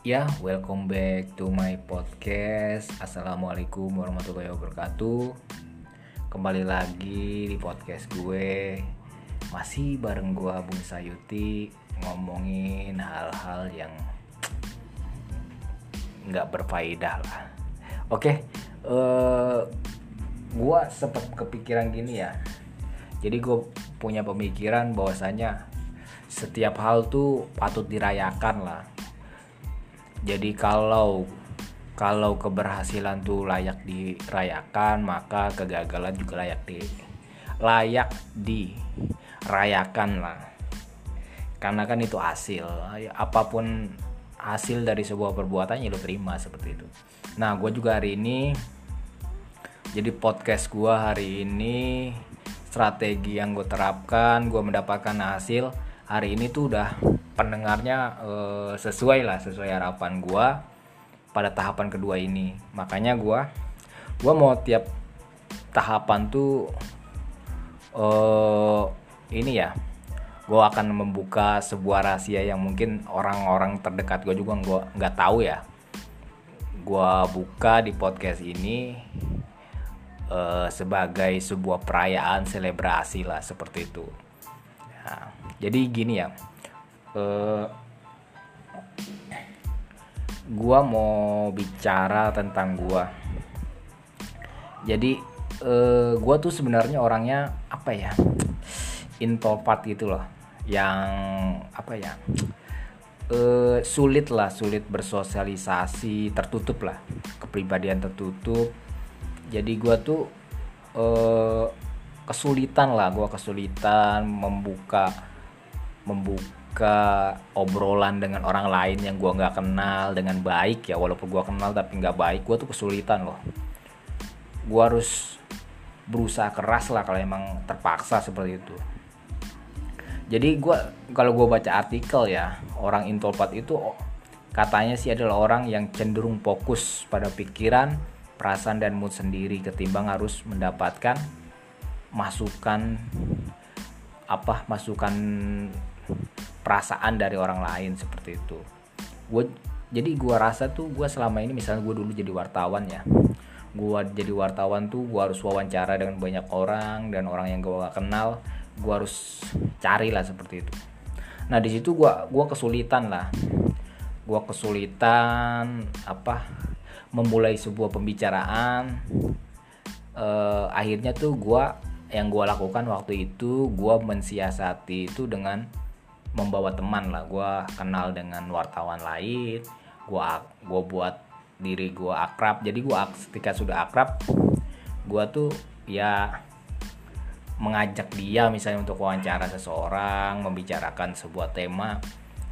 Ya, welcome back to my podcast. Assalamualaikum warahmatullahi wabarakatuh. Kembali lagi di podcast gue. Masih bareng gue Bung Sayuti ngomongin hal-hal yang nggak berfaedah lah. Oke, eh gue sempet kepikiran gini ya. Jadi gue punya pemikiran bahwasanya setiap hal tuh patut dirayakan lah jadi kalau kalau keberhasilan tuh layak dirayakan maka kegagalan juga layak di layak dirayakan lah. Karena kan itu hasil. Apa pun hasil dari sebuah perbuatan ya lo terima seperti itu. Nah gue juga hari ini jadi podcast gue hari ini strategi yang gue terapkan gue mendapatkan hasil hari ini tuh udah pendengarnya uh, sesuai lah sesuai harapan gue pada tahapan kedua ini. Makanya gue gue mau tiap tahapan tuh uh, ini ya gue akan membuka sebuah rahasia yang mungkin orang-orang terdekat gue juga gue nggak tahu ya. Gue buka di podcast ini uh, sebagai sebuah perayaan selebrasi lah seperti itu. Nah, jadi gini ya uh, gua mau bicara tentang gua. Jadi uh, gua tuh sebenarnya orangnya apa ya introvert gitu loh. Yang apa ya uh, sulit lah sulit bersosialisasi tertutup lah. Kepribadian tertutup. Jadi gua tuh uh, kesulitan lah gua kesulitan membuka membuka obrolan dengan orang lain yang gue nggak kenal dengan baik ya walaupun gue kenal tapi nggak baik gue tuh kesulitan loh. Gue harus berusaha keras lah kalau emang terpaksa seperti itu. Jadi gue kalau gue baca artikel ya orang introvert itu katanya sih adalah orang yang cenderung fokus pada pikiran perasaan dan mood sendiri ketimbang harus mendapatkan masukan apa masukan perasaan dari orang lain seperti itu. Gue jadi gue rasa tuh gue selama ini misalnya gue dulu jadi wartawan ya. Gue jadi wartawan tuh gue harus wawancara dengan banyak orang dan orang yang gue gak kenal gue harus cari lah seperti itu. Nah di situ gue gua kesulitan lah. Gue kesulitan apa memulai sebuah pembicaraan. Uh, akhirnya tuh gue yang gue lakukan waktu itu gue mensiasati itu dengan membawa teman lah. Gue kenal dengan wartawan lain gue gue buat diri gue akrab. Jadi gue ketika sudah akrab gue tuh ya mengajak dia misalnya untuk wawancara seseorang membicarakan sebuah tema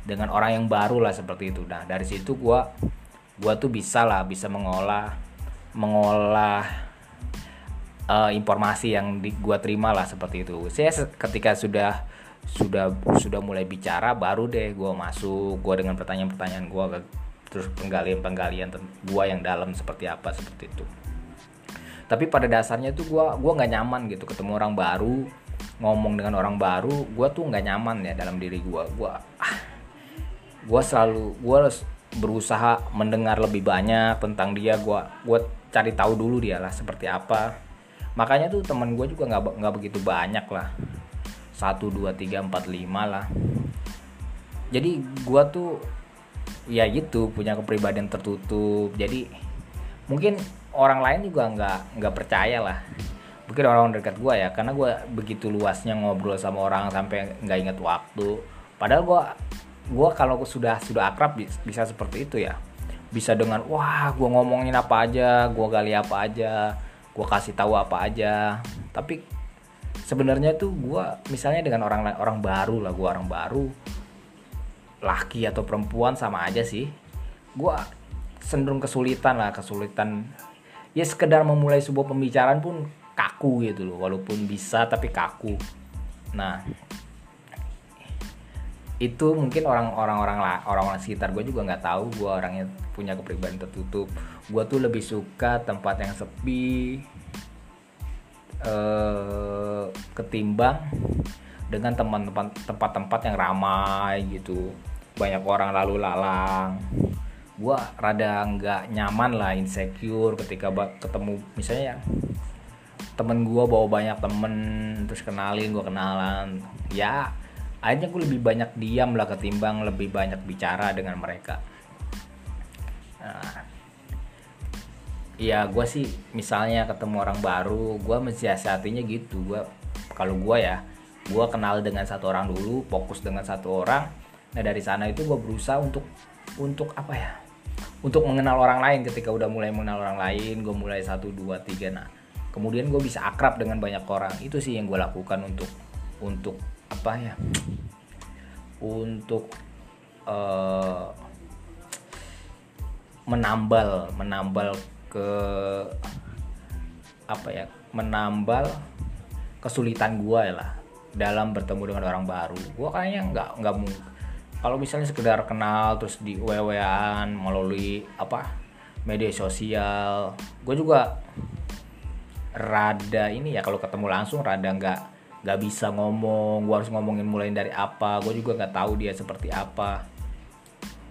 dengan orang yang baru lah seperti itu. Nah dari situ gue gue tuh bisa lah bisa mengolah mengolah uh, informasi yang di, gue terima lah seperti itu. Saya ketika sudah sudah sudah mulai bicara baru deh gue masuk gue dengan pertanyaan-pertanyaan gue terus penggalian-penggalian gue yang dalam seperti apa seperti itu. Tapi pada dasarnya tuh gue gua nggak nyaman gitu ketemu orang baru ngomong dengan orang baru gue tuh nggak nyaman ya dalam diri gue gue ah, gue selalu gue berusaha mendengar lebih banyak tentang dia gue gue cari tahu dulu dia lah seperti apa makanya tuh teman gue juga nggak nggak begitu banyak lah. 1 2 3 4 5 lah. Jadi gua tuh ya gitu punya kepribadian tertutup. Jadi mungkin orang lain juga nggak nggak percaya lah. Mungkin orang dekat gua ya karena gua begitu luasnya ngobrol sama orang sampai nggak inget waktu. Padahal gua gua kalau sudah sudah akrab bisa seperti itu ya. Bisa dengan wah gua ngomongin apa aja gua gali apa aja gua kasih tahu apa aja. Tapi sebenarnya tuh gue misalnya dengan orang orang baru lah gue orang baru laki atau perempuan sama aja sih. Gue cenderung kesulitan lah kesulitan. Ya sekedar memulai sebuah pembicaraan pun kaku gitu loh walaupun bisa tapi kaku. Nah itu mungkin orang-orang orang orang-orang sekitar gue juga nggak tahu gue orangnya punya kepribadian tertutup. Gue tuh lebih suka tempat yang sepi eh, ketimbang dengan teman-teman tempat-tempat yang ramai gitu. Banyak orang lalu lalang. Gue rada nggak nyaman lah insecure ketika ketemu misalnya temen gue bawa banyak temen terus kenalin gue kenalan. Ya akhirnya gue lebih banyak diam lah ketimbang lebih banyak bicara dengan mereka. Nah, ya gue sih misalnya ketemu orang baru gue mensiasatinya gitu. Gue kalau gue ya gue kenal dengan satu orang dulu fokus dengan satu orang. Nah dari sana itu gue berusaha untuk untuk apa ya? Untuk mengenal orang lain. Ketika udah mulai mengenal orang lain gue mulai satu dua tiga nah kemudian gue bisa akrab dengan banyak orang. Itu sih yang gue lakukan untuk untuk apa ya untuk uh, menambal menambal ke apa ya menambal kesulitan gue ya lah dalam bertemu dengan orang baru. Gue kayaknya nggak nggak kalau misalnya sekedar kenal terus di wewean melalui apa media sosial gue juga rada ini ya kalau ketemu langsung rada nggak nggak bisa ngomong gue harus ngomongin mulai dari apa gue juga nggak tahu dia seperti apa.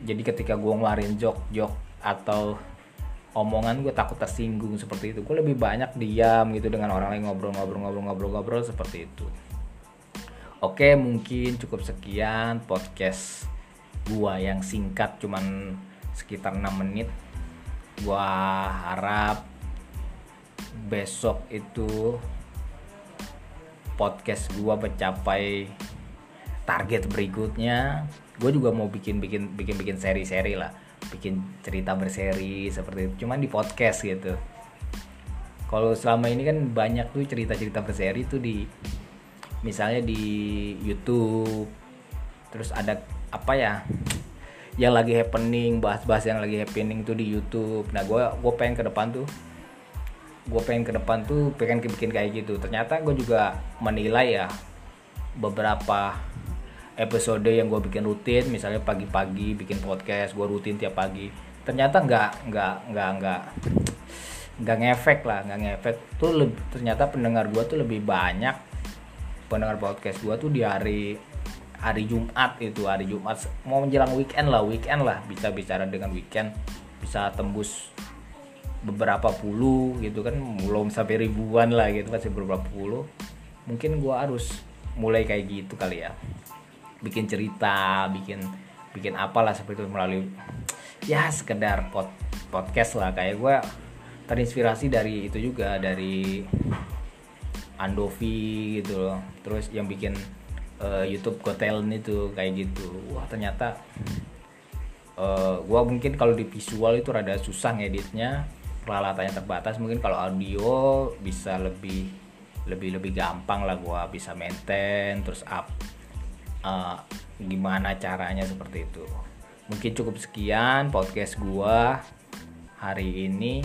Jadi ketika gue ngeluarin jok jok atau omongan gue takut tersinggung seperti itu. Gue lebih banyak diam gitu dengan orang lain ngobrol ngobrol ngobrol ngobrol ngobrol seperti itu. Oke mungkin cukup sekian podcast gue yang singkat cuman sekitar 6 menit. Gue harap besok itu podcast gue mencapai target berikutnya. Gue juga mau bikin bikin bikin bikin seri-seri lah. Bikin cerita berseri seperti itu. Cuman di podcast gitu. Kalau selama ini kan banyak tuh cerita-cerita berseri tuh di misalnya di YouTube. Terus ada apa ya? Yang lagi happening bahas-bahas yang lagi happening tuh di YouTube. Nah gue gue pengen ke depan tuh gue pengen ke depan tuh pengen bikin kayak gitu. Ternyata gue juga menilai ya beberapa episode yang gue bikin rutin misalnya pagi-pagi bikin podcast gue rutin tiap pagi. Ternyata nggak nggak nggak nggak nggak ngefek lah nggak ngefek. Tuh lebih, ternyata pendengar gue tuh lebih banyak. Pendengar podcast gue tuh di hari hari Jumat itu hari Jumat. Mau menjelang weekend lah weekend lah. Bisa bicara dengan weekend bisa tembus beberapa puluh gitu kan belum sampai ribuan lah gitu masih beberapa puluh. Mungkin gue harus mulai kayak gitu kali ya. Bikin cerita bikin bikin apalah seperti itu melalui ya sekedar pod, podcast lah. Kayak gue terinspirasi dari itu juga dari Andovi gitu loh. Terus yang bikin uh, YouTube Got Talent itu kayak gitu. Wah ternyata uh, gue mungkin kalau di visual itu rada susah ngeditnya peralatannya terbatas mungkin kalau audio bisa lebih lebih lebih gampang lah gue bisa maintain terus up uh, gimana caranya seperti itu. Mungkin cukup sekian podcast gua hari ini.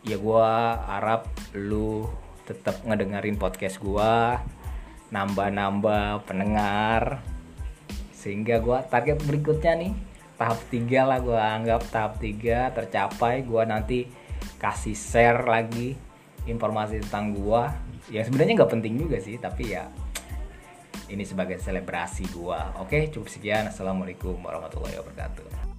Ya gua harap lu tetap ngedengerin podcast gua nambah-nambah pendengar. Sehingga gua target berikutnya nih tahap 3 lah gua anggap tahap 3 tercapai. Gua nanti kasih share lagi informasi tentang gua. Yang sebenarnya nggak penting juga sih tapi ya ini sebagai selebrasi gua. Oke cukup sekian. Assalamualaikum warahmatullahi wabarakatuh